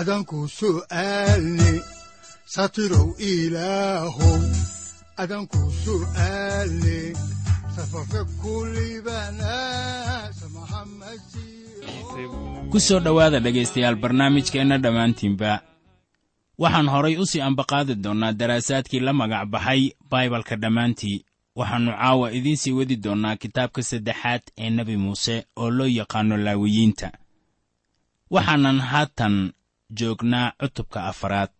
adanku su'aalne satirow ilaahow adanku ku soo dhowaada dhegaystayaal barnaamijkeenna dhammaantiinba. Waxaan horay u sii ambaqaadi doonnaa daraasaadkii la magac baxay baibalka dhammaantii. Waxaannu caawa idiin sii wadi doonnaa kitaabka saddexaad ee nebi muuse oo loo yaqaanno laawiyiinta. Waxaanan haatan joognaa cutubka afaraad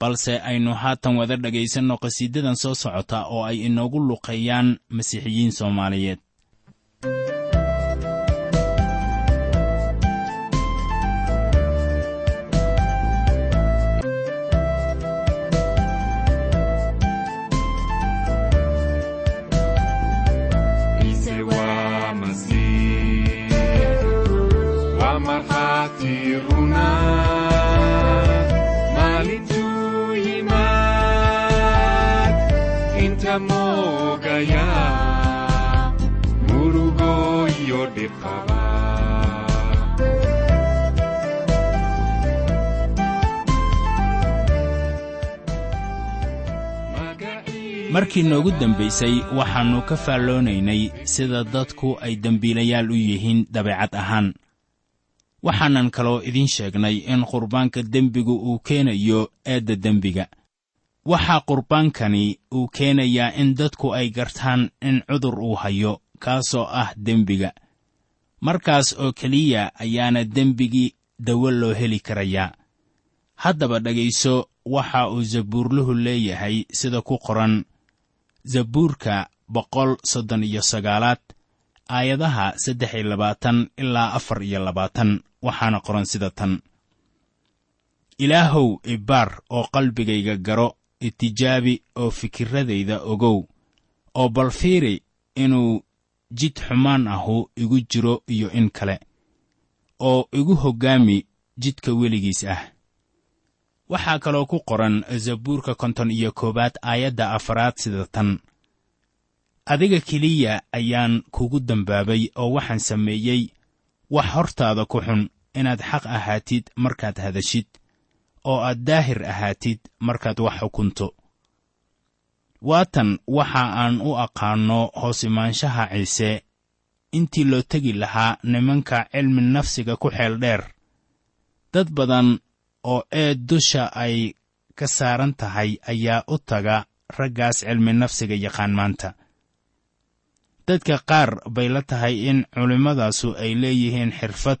balse aynu haatan wada dhegaysanno qhasiidadan soo socota oo ay inoogu luqeeyaan masiixiyiin soomaaliyeed markii noogu dambaysay waxaannu ka faalloonaynay sida dadku ay dembiilayaal u yihiin dabeecad ahaan. Waxaanan kaloo idiin sheegnay in qurbaanka dembigu uu keenayo eedda dembiga. Waxaa qurbaankani uu keenayaa in dadku ay gartaan in cudur uu hayo kaasoo ah dembiga. Markaas oo keliya ayaana dembigii dawo loo heli karayaa. Haddaba dhegayso waxa uu zabuurluhu leeyahay sida ku qoran zabuurka boqol soddon iyo sagaalaad aayadaha saddex iyo labaatan ilaa afar iyo labaatan waxaana qoran sida tan. Ilaahow ibaar oo qalbigayga garo itijaabi oo fikiradayda ogow oo bal fiiri inuu jid xumaan ahu igu jiro iyo in kale oo igu hoggaami jidka weligiis ah waxaa kaloo ku qoran zabuurka konton iyo koowaad aayadda afaraad sida tan. Adiga keliya ayaan kugu dembaabay oo waxaan sameeyey wax hortaada ku xun inaad xaq ahaatid markaad hadashid oo aad daahir ahaatid markaad wax xukunto waatan waxa aan u aqaanno hoos imaanshaha ciise intii loo tegi lahaa nimanka cilmi nafsiga ku xeel dheer. Dad badan oo eed dusha ay ka saaran tahay ayaa u taga raggaas cilmi nafsiga yaqaan maanta. Dadka qaar bay la tahay in culimmadaasu ay leeyihiin xirfad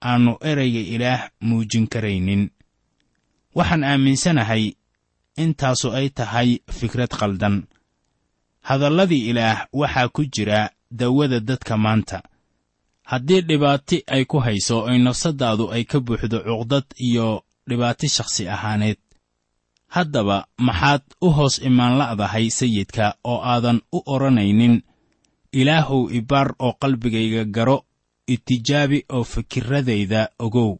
aannu ereyga ilaah muujin karaynin. Waxaan aaminsanahay intaasu ay tahay fikrad qaldan hadalladii ilaah waxaa ku jira dawada dadka maanta haddii dhibaati ay ku hayso oy nafsaddaadu ay ka buuxdo cuqdad iyo dhibaati shakhsi ahaaneed haddaba maxaad u hoos imaan la'dahay sayidka oo aadan u odhanaynin ilaahow ibaar oo qalbigayga garo itijaabi oo fikirradayda ogow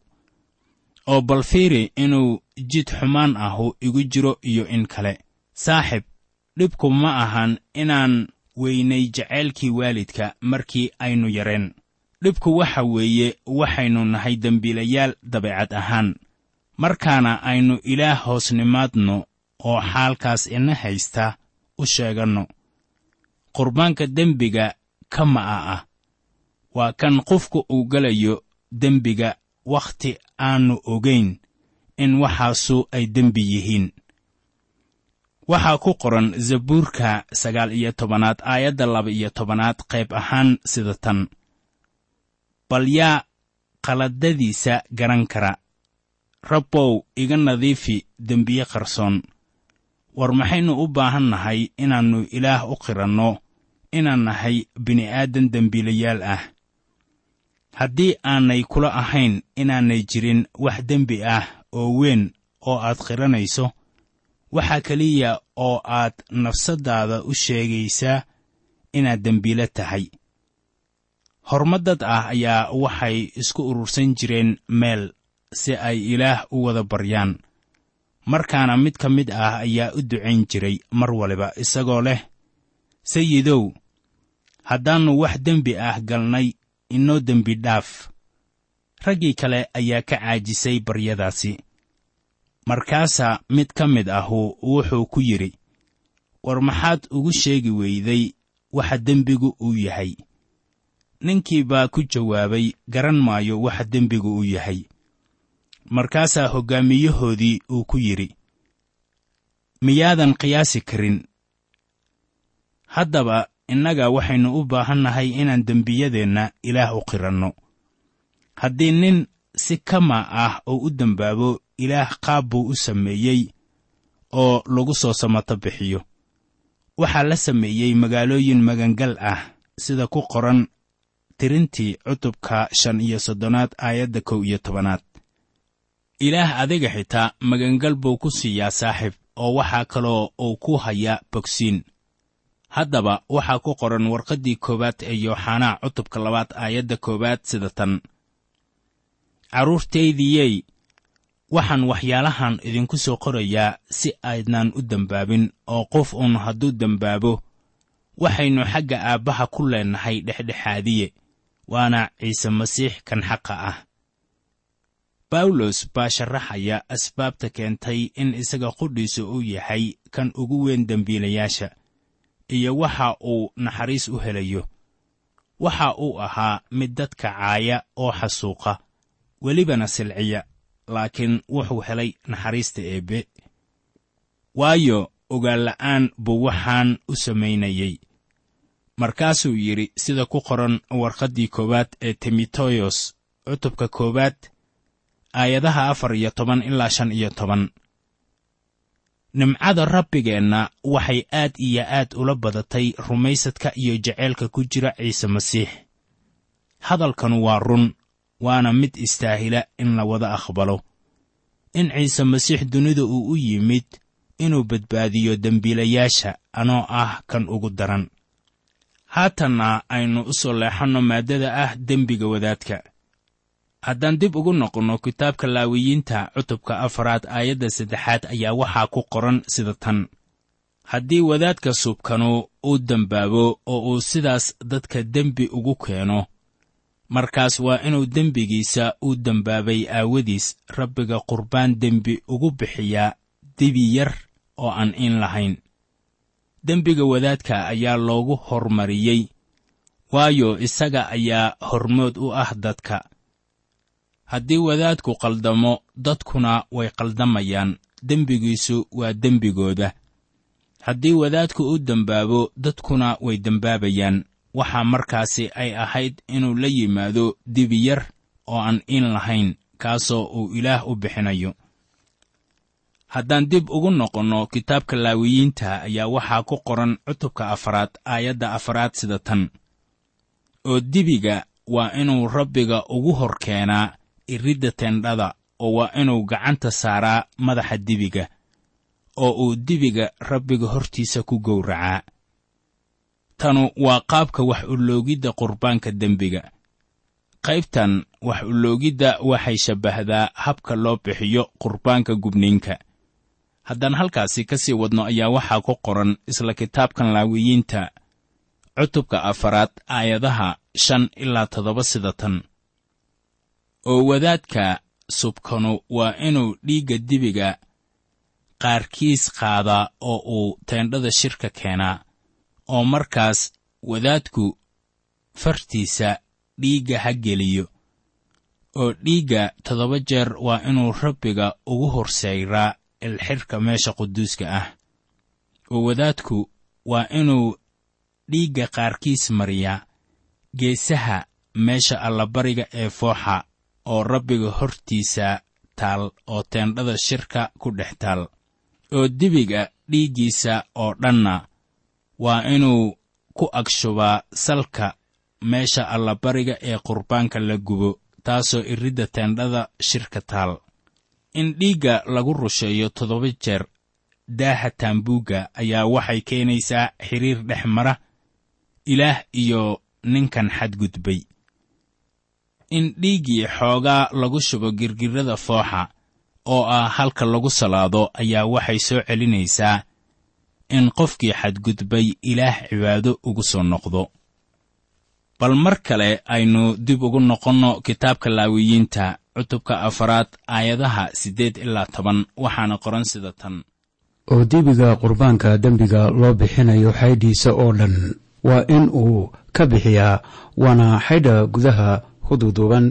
oo bal fiiri inuu jid xumaan ahu igu jiro iyo in kale. Saaxib dhibku ma ahan inaan weynay jacaylkii waalidka markii aynu yareen dhibku waxa weeye waxaynu nahay dembiilayaal dabeecad ahaan. Markaana aynu ilaah hoosnimaadno oo xaalkaas ina haysta u sheeganno. Qurbaanka dembiga ka ma'a ah. Waa kan qofku uu gelayo dembiga wakhti aannu ogayn in waxaasu ay dembi yihiin. Waxaa ku qoran zabuurka sagaal iyo tobanaad aayadda laba iyo tobanaad qayb ahaan sida tan bal yaa qaladadiisa garan kara. Rabbow iga nadiifi dembiye qarsoon. War maxaynu u baahan nahay inaannu ilaah u qiranno inaan nahay bini'aadan dembiilayaal ah. Haddii aanay kula ahayn inaanay jirin wax dembi ah oo weyn oo aad qiranayso waxaa keliya oo aad nafsaddaada u sheegaysaa inaad dembiilo tahay hormadad ah ayaa waxay isku urursan jireen meel si ay ilaah u wada baryaan. Markaana mid ka mid ah ayaa u ducayn jiray mar waliba isagoo leh sayidow haddaannu wax dembi ah galnay inoo dembi dhaaf. Raggii kale ayaa ka caajisay baryadaasi. Markaasaa mid ka mid ahu wuxuu ku yidhi war maxaad ugu sheegi weyday waxa dembigu uu yahay ninkii baa ku jawaabay garan maayo waxa dembigu uu yahay. Markaasaa hoggaamiyahoodii uu ku yidhi miyaadan qiyaasi karin. Haddaba innaga waxaynu u baahan nahay inaan dembiyadeenna ilaah u qiranno. Haddii nin si kama ah oo u dembaabo ilaah qaab buu u sameeyey oo lagu soo samato bixiyo. Waxaa la sameeyey magaalooyin magangal ah sida ku qoran tirintii cutubka shan iyo soddonaad aayadda kow iyo tobanaad. Ilaah adiga xitaa magangal buu ku siiyaa saaxiib oo waxaa kaloo uu ku hayaa bogsiin. Haddaba waxaa ku qoran warqaddii koowaad ee yooxanaa cutubka labaad aayadda koowaad sida tan. Carruurtaydiyey waxaan waxyaalahan idinku soo qorayaa si aydnaan u dembaabin oo qof uun hadduu dembaabo waxaynu xagga aabbaha ku leennahay dhexdhexaadiye waana ciise masiix kan xaqa ah. Bawlos baa sharaxaya asbaabta keentay in isaga qudhiisa uu yahay kan ugu weyn dembiilayaasha iyo waxa uu naxariis u helayo. Waxa uu ahaa mid dadka caaya oo xasuuqa welibana silciya laakiin wuxuu helay naxariista eebbe. Waayo ogaalla'aan buu waxaan u samaynayey markaasuu yidhi sida ku qoran warqaddii koowaad ee timoteyos cutubka koowaad aayadaha afar iyo toban ilaa shan iyo toban. Nimcada rabbigeenna waxay aad iyo aad ula badatay rumaysadka iyo jaceylka ku jira ciise masiix. Hadalkanu waa run waana mid istaahila in la wada aqbalo. In ciise masiix dunida uu u yimid inuu badbaadiyo dembiilayaasha anoo ah kan ugu daran haatanna aynu u soo leexanno maaddada ah dembiga wadaadka. Haddaan dib ugu noqonno kitaabka laawiyiinta cutubka afaraad aayadda saddexaad ayaa waxaa ku qoran sida tan. Haddii wadaadka subkanu uu dembaabo oo uu sidaas dadka dembi ugu keeno markaas waa inuu dembigiisa uu dembaabay aawadiis rabbiga qurbaan dembi ugu bixiyaa dibi yar oo aan in lahayn dembiga wadaadka ayaa loogu hormariyey. Waayo isaga ayaa hormood u ah dadka. Haddii wadaadku qaldamo dadkuna way qaldamayaan. Dembigiisu waa dembigooda. Haddii wadaadku u dembaabo dadkuna way dembaabayaan. Waxaa markaasi ay ahayd inuu la yimaado dibi yar oo aan in lahayn kaasoo uu ilaah u bixinayo haddaan dib ugu noqonno kitaabka laawiyiinta ayaa waxaa ku qoran cutubka afaraad aayadda afaraad sida tan. Oo dibiga waa inuu rabbiga ugu hor keenaa iridda tendhada oo waa inuu gacanta saaraa madaxa dibiga oo uu dibiga rabbiga hortiisa ku gowracaa. Tanu waa qaabka wax uloogidda qurbaanka dembiga. Qaybtan wax uloogidda waxay shabbahdaa habka loo bixiyo qurbaanka gubniinka haddaan halkaasi ka sii wadno ayaa waxaa ku qoran isla kitaabkan laawiyiinta cutubka afaraad aayadaha shan ilaa toddoba sida tan. Oo wadaadka subkanu waa inuu dhiigga dibiga qaarkiis qaadaa oo uu teendhada shirka keenaa oo markaas wadaadku fartiisa dhiigga ha geliyo oo dhiigga toddoba jeer waa inuu rabbiga ugu horsayraa ilxidhka meesha quduuska ah. Oo wadaadku waa inuu dhiigga qaarkiis mariyaa geesaha meesha allabariga ee fooxa oo rabbiga hortiisa taal oo teendhada shirka ku dhex taal. Oo dibiga dhiiggiisa oo dhanna waa inuu ku agshubaa salka meesha allabariga ee qurbaanka la gubo taasoo iridda teendhada shirka taal in dhiigga lagu rusheeyo toddoba jeer daaha taambuugga ayaa waxay keenaysaa xidhiir dhex mara ilaah iyo ninkan xadgudbay. In dhiiggii xoogaa lagu shubo girgirrada fooxa oo ah halka lagu salaado ayaa waxay soo celinaysaa in qofkii xadgudbay ilaah cibaado ugu soo noqdo. Bal mar kale aynu dib ugu noqonno kitaabka laawiyiinta cutubka afaraad aayadaha siddeed ilaa toban waxaana qoran sida tan. Oo dibiga qurbaanka dembiga loo bixinayo xaydhiisa oo dhan waa in uu ka bixiyaa waana xaydha gudaha hududuban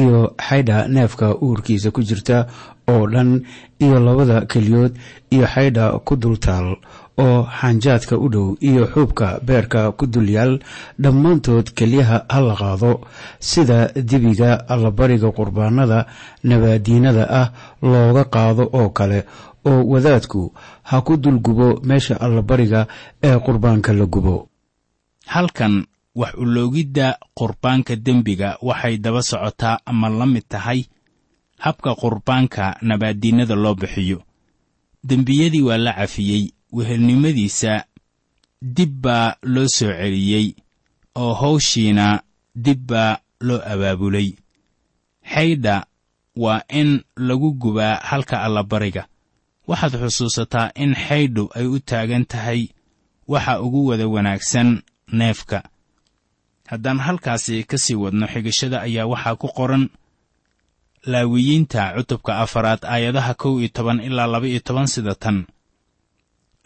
iyo xaydha neefka uurkiisa ku jirta oo dhan iyo labada keliyood iyo xaydha ku dultaal oo xanjaadka u dhow iyo xuubka beerka ku dul yaal dhammaantood kelyaha ha la qaado. Sida dibiga allabariga qurbaanada nabaadiinada ah looga qaado oo kale oo wadaadku ha ku dul gubo meesha allabariga ee qurbaanka la gubo. Halkan wax uloogidda qurbaanka dembiga waxay daba socotaa ama la mid tahay habka qurbaanka nabaaddiinnada loo bixiyo. Dembiyadii waa la cafiyey wehelnimadiisa dib baa loo soo celiyey oo hawshiina dib baa loo abaabulay. Xaydha waa in lagu gubaa halka allabariga waxaad xusuusataa in xaydhu ay u taagan tahay waxa ugu wada wanaagsan neefka. Haddaan halkaasi ka sii wadno xigashada ayaa waxaa ku qoran laawiyiinta cutubka afaraad aayadaha kow iyo toban ilaa laba iyo toban sida tan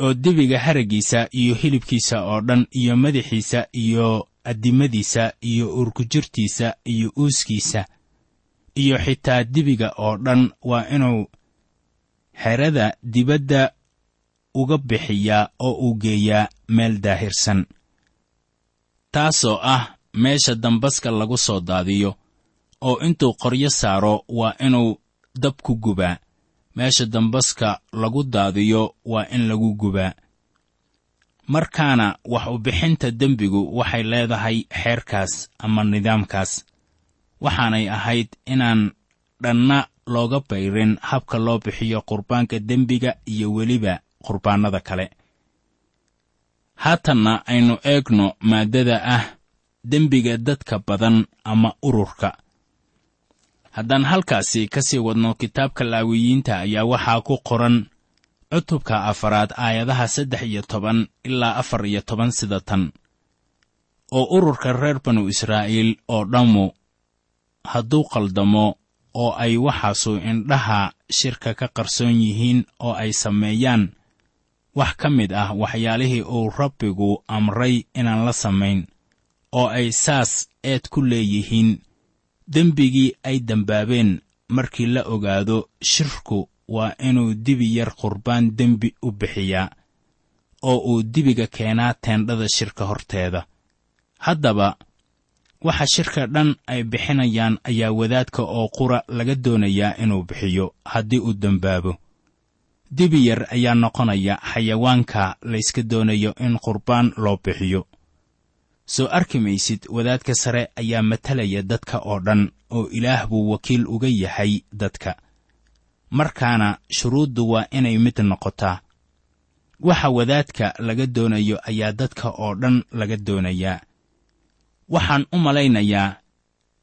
oo debiga haraggiisa iyo hilibkiisa oo dhan iyo madaxiisa iyo addimadiisa iyo urkujirtiisa iyo uuskiisa iyo xitaa dibiga oo dhan waa inuu xerada dibadda uga bixiyaa oo uu geeyaa meel daahirsan. Taasoo ah meesha dambaska lagu soo daadiyo oo intuu qoryo saaro waa inuu dab ku gubaa meesha dambaska lagu daadiyo waa in lagu gubaa. Markaana wax u bixinta dembigu waxay leedahay xeerkaas ama nidaamkaas. Waxaanay ahayd inaan dhanna looga bayrin habka loo bixiyo qurbaanka dembiga iyo weliba qurbaannada kale. Haatanna aynu eegno maaddada ah dembiga dadka badan ama ururka haddaan halkaasi ka sii wadno kitaabka laawiyiinta ayaa waxaa ku qoran cutubka afaraad aayadaha saddex iyo toban ilaa afar iyo toban sida tan oo ururka reer banu israa'iil oo dhammu hadduu qaldamo oo ay waxaasu indhaha shirka ka qarsoon yihiin oo ay sameeyaan wax ka mid ah waxyaalihii uu rabbigu amray inaan la samayn oo ay saas eed ku leeyihiin dembigii ay dembaabeen markii la ogaado shirku waa inuu dibi yar qurbaan dembi u bixiyaa oo uu dibiga keenaa teendhada shirka horteeda. Haddaba waxa shirka dhan ay bixinayaan ayaa wadaadka oo qura laga doonayaa inuu bixiyo haddii uu dembaabo dibi yar ayaa noqonaya xayawaanka layska doonayo in qurbaan loo bixiyo soo arki maysid wadaadka sare ayaa matalaya dadka oo dhan oo ilaah buu wakiil uga yahay dadka. Markaana shuruuddu waa inay mid noqotaa. Waxa wadaadka laga doonayo ayaa dadka oo dhan laga doonayaa waxaan u malaynayaa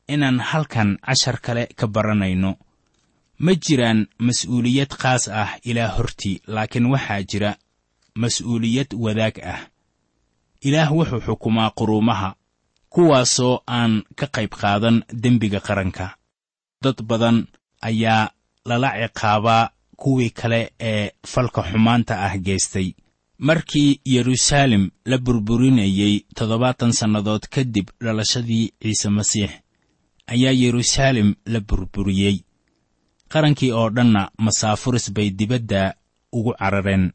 inaan halkan cashar kale ka baranayno. Ma jiraan mas'uuliyad khaas ah ilaah hortii laakiin waxaa jira mas'uuliyad wadaag ah ilaah wuxuu xukumaa quruumaha kuwaasoo aan ka qayb qaadan dembiga qaranka. Dad badan ayaa lala ciqaabaa kuwii kale ee falka xumaanta ah geystay. Markii yeruusaalem la burburinayey toddobaatan sannadood kadib dhalashadii ciise masiix ayaa yeruusaalem la burburiyey. Qarankii oo dhanna masaafuris bay dibadda ugu carareen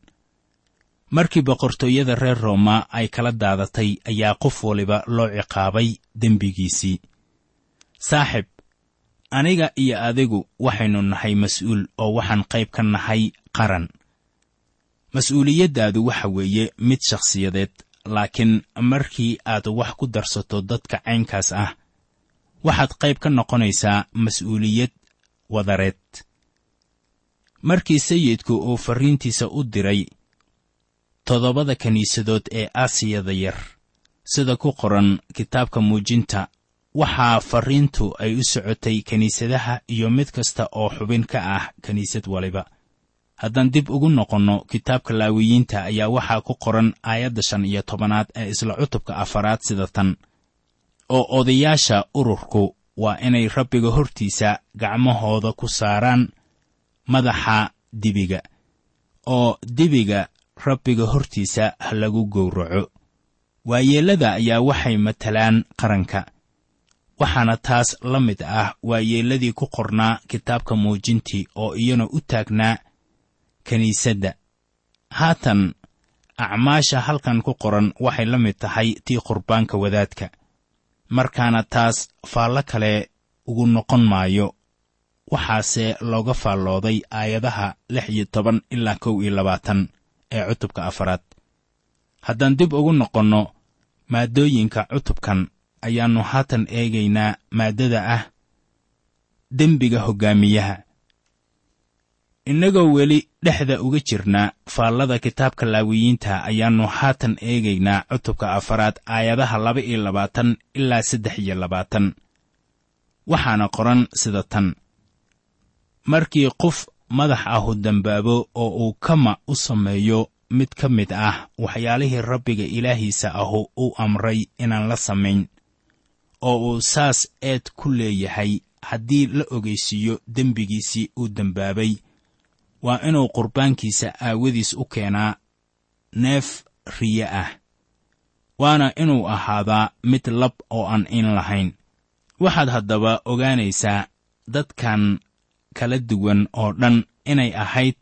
markii boqortooyada reer rooma ay kala daadatay ayaa qof waliba loo ciqaabay dembigiisii. Saaxib aniga iyo adigu waxaynu nahay mas'uul oo waxaan qayb ka nahay qaran. Mas'uuliyaddaadu waxa weeye mid shakhsiyadeed laakiin markii aad wax ku darsato dadka caynkaas ah waxaad qayb ka noqonaysaa mas'uuliyad wadareed. Markii sayidku uu farriintiisa u diray toddobada kiniisadood ee aasiyada yar. Sida ku qoran kitaabka muujinta waxaa farriintu ay u socotay kiniisadaha iyo mid kasta oo xubin ka ah kiniisad waliba. Haddaan dib ugu noqonno kitaabka laawiyiinta ayaa waxaa ku qoran aayadda shan iyo tobanaad ee isla cutubka afaraad sida tan. Oo odayaasha ururku waa inay rabbiga hortiisa gacmahooda ku saaraan madaxa dibiga. Oo dibiga rabbiga hortiisa ha lagu gowraco. Waayeellada ayaa waxay matalaan qaranka. Waxaana taas la mid ah waayeelladii ku qornaa kitaabka muujintii oo iyana u taagnaa kiniisadda haatan acmaasha halkan ku qoran waxay la mid tahay tii qurbaanka wadaadka. Markaana taas faallo kale ugu noqon maayo. Waxaase looga faallooday aayadaha lix iyo toban ilaa kow iyo labaatan ee cutubka afaraad. Haddaan dib ugu noqonno maaddooyinka cutubkan ayaannu haatan eegaynaa maaddada ah dembiga hoggaamiyaha innagoo weli dhexda uga jirna faallada kitaabka laawiyiinta ayaannu haatan eegaynaa cutubka afaraad aayadaha laba iyo labaatan ilaa saddex iyo labaatan. Waxaana qoran sida tan. Markii qof madax ahu dembaabo oo uu kama u sameeyo mid ka mid ah waxyaalihii rabbiga ilaahiisa ahu uu amray inaan la samayn oo uu saas eed ku leeyahay haddii la ogeysiiyo dembigiisii uu dembaabay waa inuu qurbaankiisa aawadiis u keenaa neef riye ah waana inuu ahaadaa mid lab oo aan in lahayn. Waxaad haddaba ogaanaysaa dadkan kala duwan oo dhan inay ahayd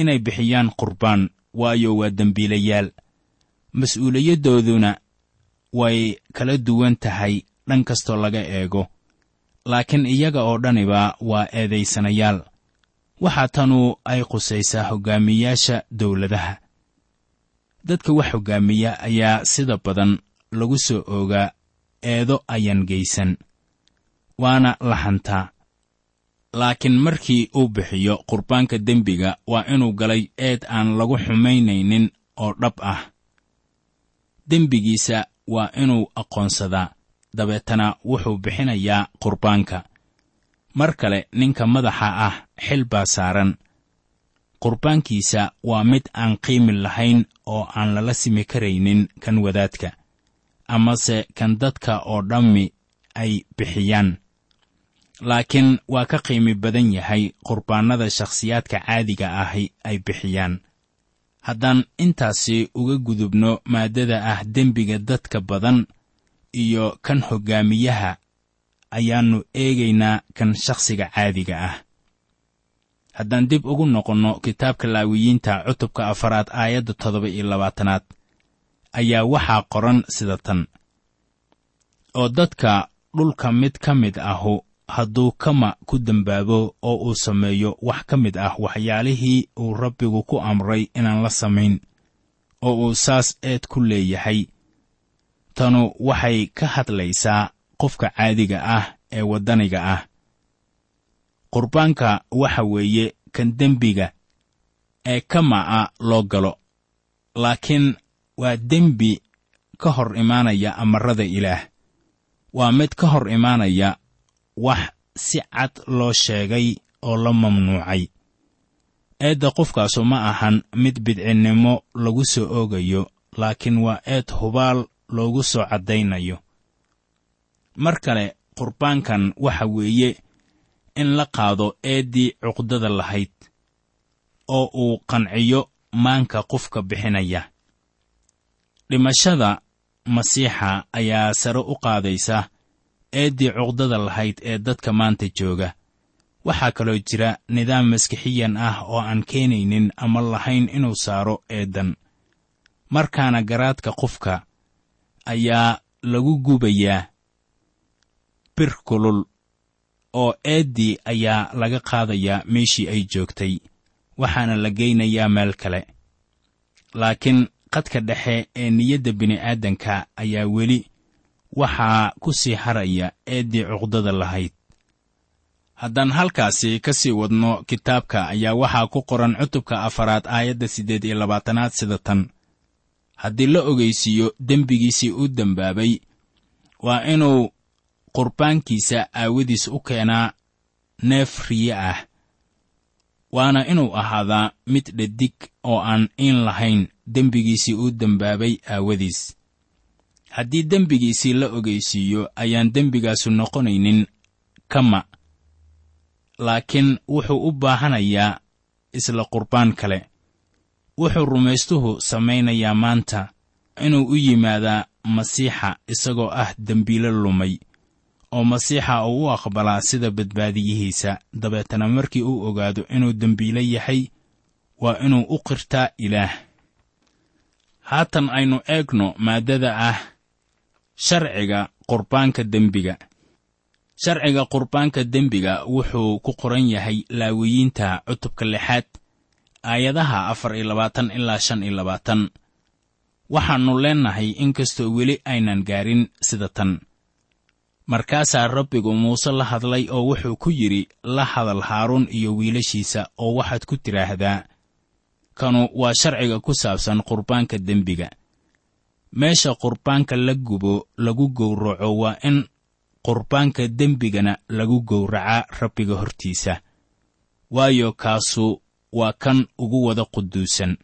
inay bixiyaan qurbaan waayo waa dembiilayaal. Mas'uuliyaddooduna way kala duwan tahay dhan kastoo laga eego. Laakiin iyaga oo dhaniba waa eedaysanayaal waxaa tanu ay qusaysaa hoggaamiyaasha dawladaha dadka wax hoggaamiya ayaa sida badan lagu soo oogaa eedo ayaan geysan waana la hantaa laakiin markii uu bixiyo qurbaanka dembiga waa inuu galay eed aan lagu xumaynaynin oo dhab ah. Dembigiisa waa inuu aqoonsadaa. Dabeetana wuxuu bixinayaa qurbaanka. Mar kale ninka madaxa ah xil baa saaran. Qurbaankiisa waa mid aan qiimi lahayn oo aan lala simi karaynin kan wadaadka amase kan dadka oo dhammi ay bixiyaan laakiin waa ka qiimi badan yahay qurbaannada shakhsiyaadka caadiga ahi ay bixiyaan. Haddaan intaasi uga gudubno maaddada ah dembiga dadka badan iyo kan hoggaamiyaha ayaannu eegaynaa kan shakhsiga caadiga ah. Haddaan dib ugu noqonno kitaabka laawiyiinta cutubka afaraad aayadda toddoba iyo labaatanaad ayaa waxaa qoran sida tan. Oo dadka dhulka mid ka mid ahu hadduu kama ku dembaabo oo uu sameeyo wax ka mid ah waxyaalihii uu rabbigu ku amray inaan la samayn oo uu saas eed ku leeyahay. Tanu waxay ka hadlaysaa qofka caadiga ah ee waddaniga ah. Qurbaanka waxa weeye kan dembiga ee kama'a loo galo laakiin waa dembi ka hor imaanaya amarada ilaah. Waa mid ka hor imaanaya wax si cad loo sheegay oo la mamnuucay. Eedda qofkaasu ma ahan mid bidcinnimo lagu soo oogayo laakiin waa eed hubaal loogu soo caddaynayo. Mar kale qurbaankan waxa weeye in la qaado eeddii cuqdada lahayd oo uu qanciyo maanka qofka bixinaya. Dhimashada masiixa ayaa sare u qaadaysa eeddii cuqdada lahayd ee dadka maanta jooga. Waxaa kaloo jira nidaam maskixiyan ah oo aan keenaynin ama lahayn inuu saaro eeddan. Markaana garaadka qofka ayaa lagu gubayaa bir kulul oo eeddii ayaa laga qaadayaa meeshii ay joogtay waxaana la geynayaa meel kale. Laakiin qadka dhexe ee niyadda bini'aadanka ayaa weli waxaa ku sii haraya eeddii cuqdada lahayd. Haddaan halkaasi ka sii wadno kitaabka ayaa waxaa ku qoran cutubka afaraad aayadda siddeed iyo labaatanaad sida tan. Haddii la ogeysiiyo dembigiisii u dembaabay waa inuu qurbaankiisa aawadiis u keenaa neef riye ah waana inuu ahaadaa mid dhadig oo aan iin lahayn. Dembigiisii u dembaabay aawadiis haddii dembigiisii la ogeysiiyo ayaan dembigaasu noqonaynin kama. Laakiin wuxuu u baahanayaa isla qurbaan kale. Wuxuu rumaystuhu samaynayaa maanta inuu u yimaadaa masiixa isagoo ah dembiilo lumay oo masiixa uu u aqbalaa sida badbaadiyihiisa. Dabeetana markii uu ogaado inuu dembiilo yahay waa inuu u qirtaa ilaah. Haatan aynu eegno maaddada ah sharciga qurbaanka dembiga. Sharciga qurbaanka dembiga wuxuu ku qoran yahay laawiyiinta cutubka lixaad aayadaha afar iyo labaatan ilaa shan iyo labaatan. Waxaannu leennahay inkastoo weli aynan gaarin sida tan. Markaasaa rabbigu muuse la hadlay oo wuxuu ku yidhi la hadal haaruun iyo wiilashiisa oo waxaad ku tidhaahdaa kanu waa sharciga ku saabsan qurbaanka dembiga meesha qurbaanka la gubo lagu gowraco waa in qurbaanka dembigana lagu gowracaa rabbiga hortiisa. Waayo kaasu waa kan ugu wada quduusan.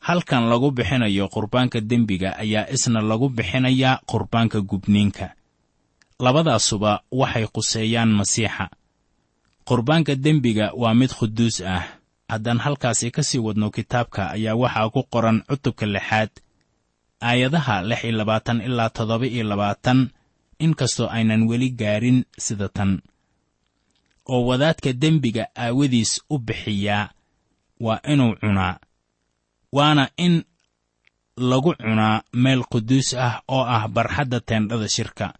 Halkan lagu bixinayo qurbaanka dembiga ayaa isna lagu bixinayaa qurbaanka gubniinka. Labadaasuba waxay quseeyaan masiixa. Qurbaanka dembiga waa mid quduus ah. Haddaan halkaasi ka sii wadno kitaabka ayaa waxaa ku qoran cutubka lixaad aayadaha lix iyo labaatan ilaa toddoba iyo labaatan inkastoo aynan weli gaarin sida tan. Oo wadaadka dembiga aawadiis u bixiyaa waa inuu cunaa waana in lagu cunaa meel quduus ah oo ah barxadda teendhada shirka.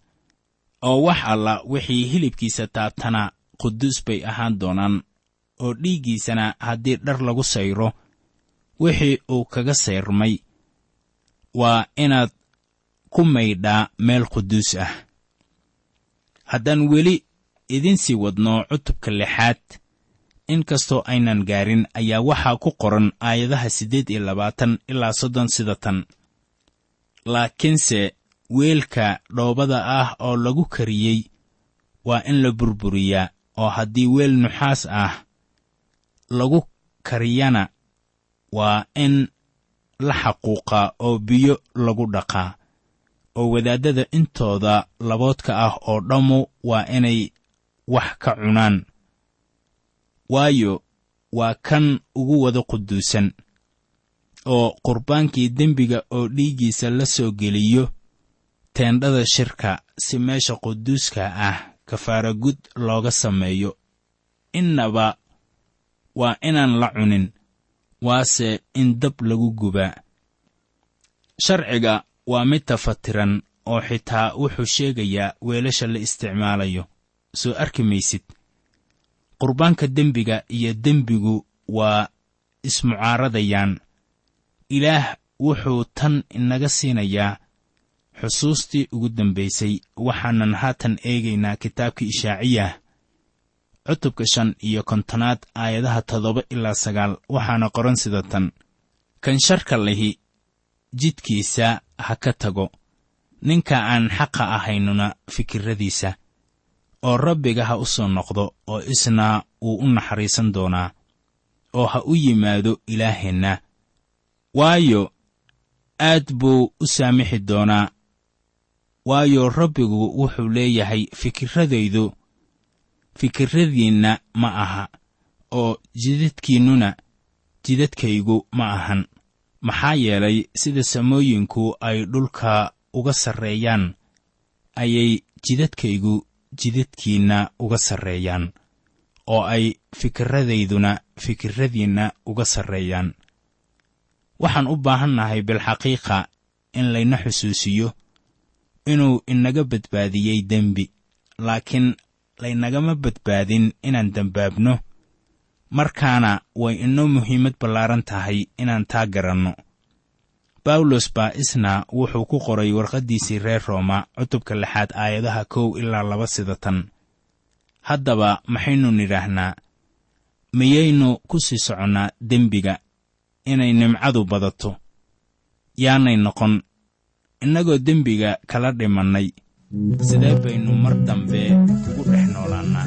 Oo wax alla wixii hilibkiisa taabtana quduus bay ahaan doonaan oo dhiiggiisana haddii dhar lagu sayro wixii uu kaga sayrmay waa inaad ku maydhaa meel quduus ah. Haddaan weli idin sii wadno cutubka lixaad inkastoo aynan gaarin ayaa waxaa ku qoran aayadaha siddeed iyo labaatan ilaa soddon sida tan. Laakiinse weelka dhoobada ah oo lagu kariyey waa in la burburiyaa oo haddii weel nuxaas ah lagu kariyana waa in la xaquuqaa oo biyo lagu dhaqaa oo wadaaddada intooda laboodka ah oo dhammu waa inay wax ka cunaan. Waayo waa kan ugu wada quduusan oo qurbaankii dembiga oo dhiiggiisa la soo geliyo teendhada shirka si meesha quduuska ah kafaara gud looga sameeyo. Innaba waa inaan la cunin waase in dab lagu gubaa sharciga waa mid tafatiran oo xitaa wuxuu sheegayaa weelasha la isticmaalayo. Soo arki maysid. Qurbaanka dembiga iyo dembigu waa ismucaaradayaan. Ilaah wuxuu tan inaga siinayaa xusuustii ugu dambaysay waxaanan haatan eegaynaa kitaabkii ishaaciyah cutubka shan iyo kontonaad aayadaha toddoba ilaa sagaal waxaana qoran sida tan. Kan sharka lihi jidkiisa ha ka tago. Ninka aan xaqa ahaynuna fikirradiisa oo rabbiga ha u soo noqdo oo isna wuu u naxariisan doonaa oo ha u yimaado ilaaheenna. Waayo aad buu u saamixi doonaa. Waayo rabbigu wuxuu leeyahay fikirradaydu fikirradiinna ma aha oo jidadkiinnuna jidadkaygu ma ahan. Maxaa yeelay sida samooyinku ay dhulka uga sarreeyaan ayay jidadkaygu jidadkiinna uga sarreeyaan oo ay fikirradayduna fikirradiinna uga sarreeyaan. Waxaan u baahannahay bilxaqiiqa in layna xusuusiyo inuu inaga badbaadiyey dembi laakiin laynagama badbaadin inaan dembaabno markaana way inoo muhiimad ballaaran tahay inaan taa garanno. Bawlos baa isna wuxuu ku qoray warqaddiisii reer rooma cutubka lixaad aayadaha kow ilaa laba sida tan. Haddaba maxaynu nidhaahnaa miyaynu ku sii soconnaa dembiga inay nimcadu badato. Yaanay noqon innagoo dembiga kala dhimannay sidee baynu mar dambe ugu dhex noolaannaa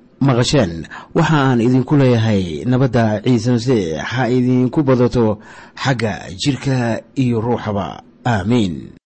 maqasheen. Waxa aan idinku leeyahay nabadda ciise masiix ha idinku badato xagga jidhka iyo ruuxaba. Aamiin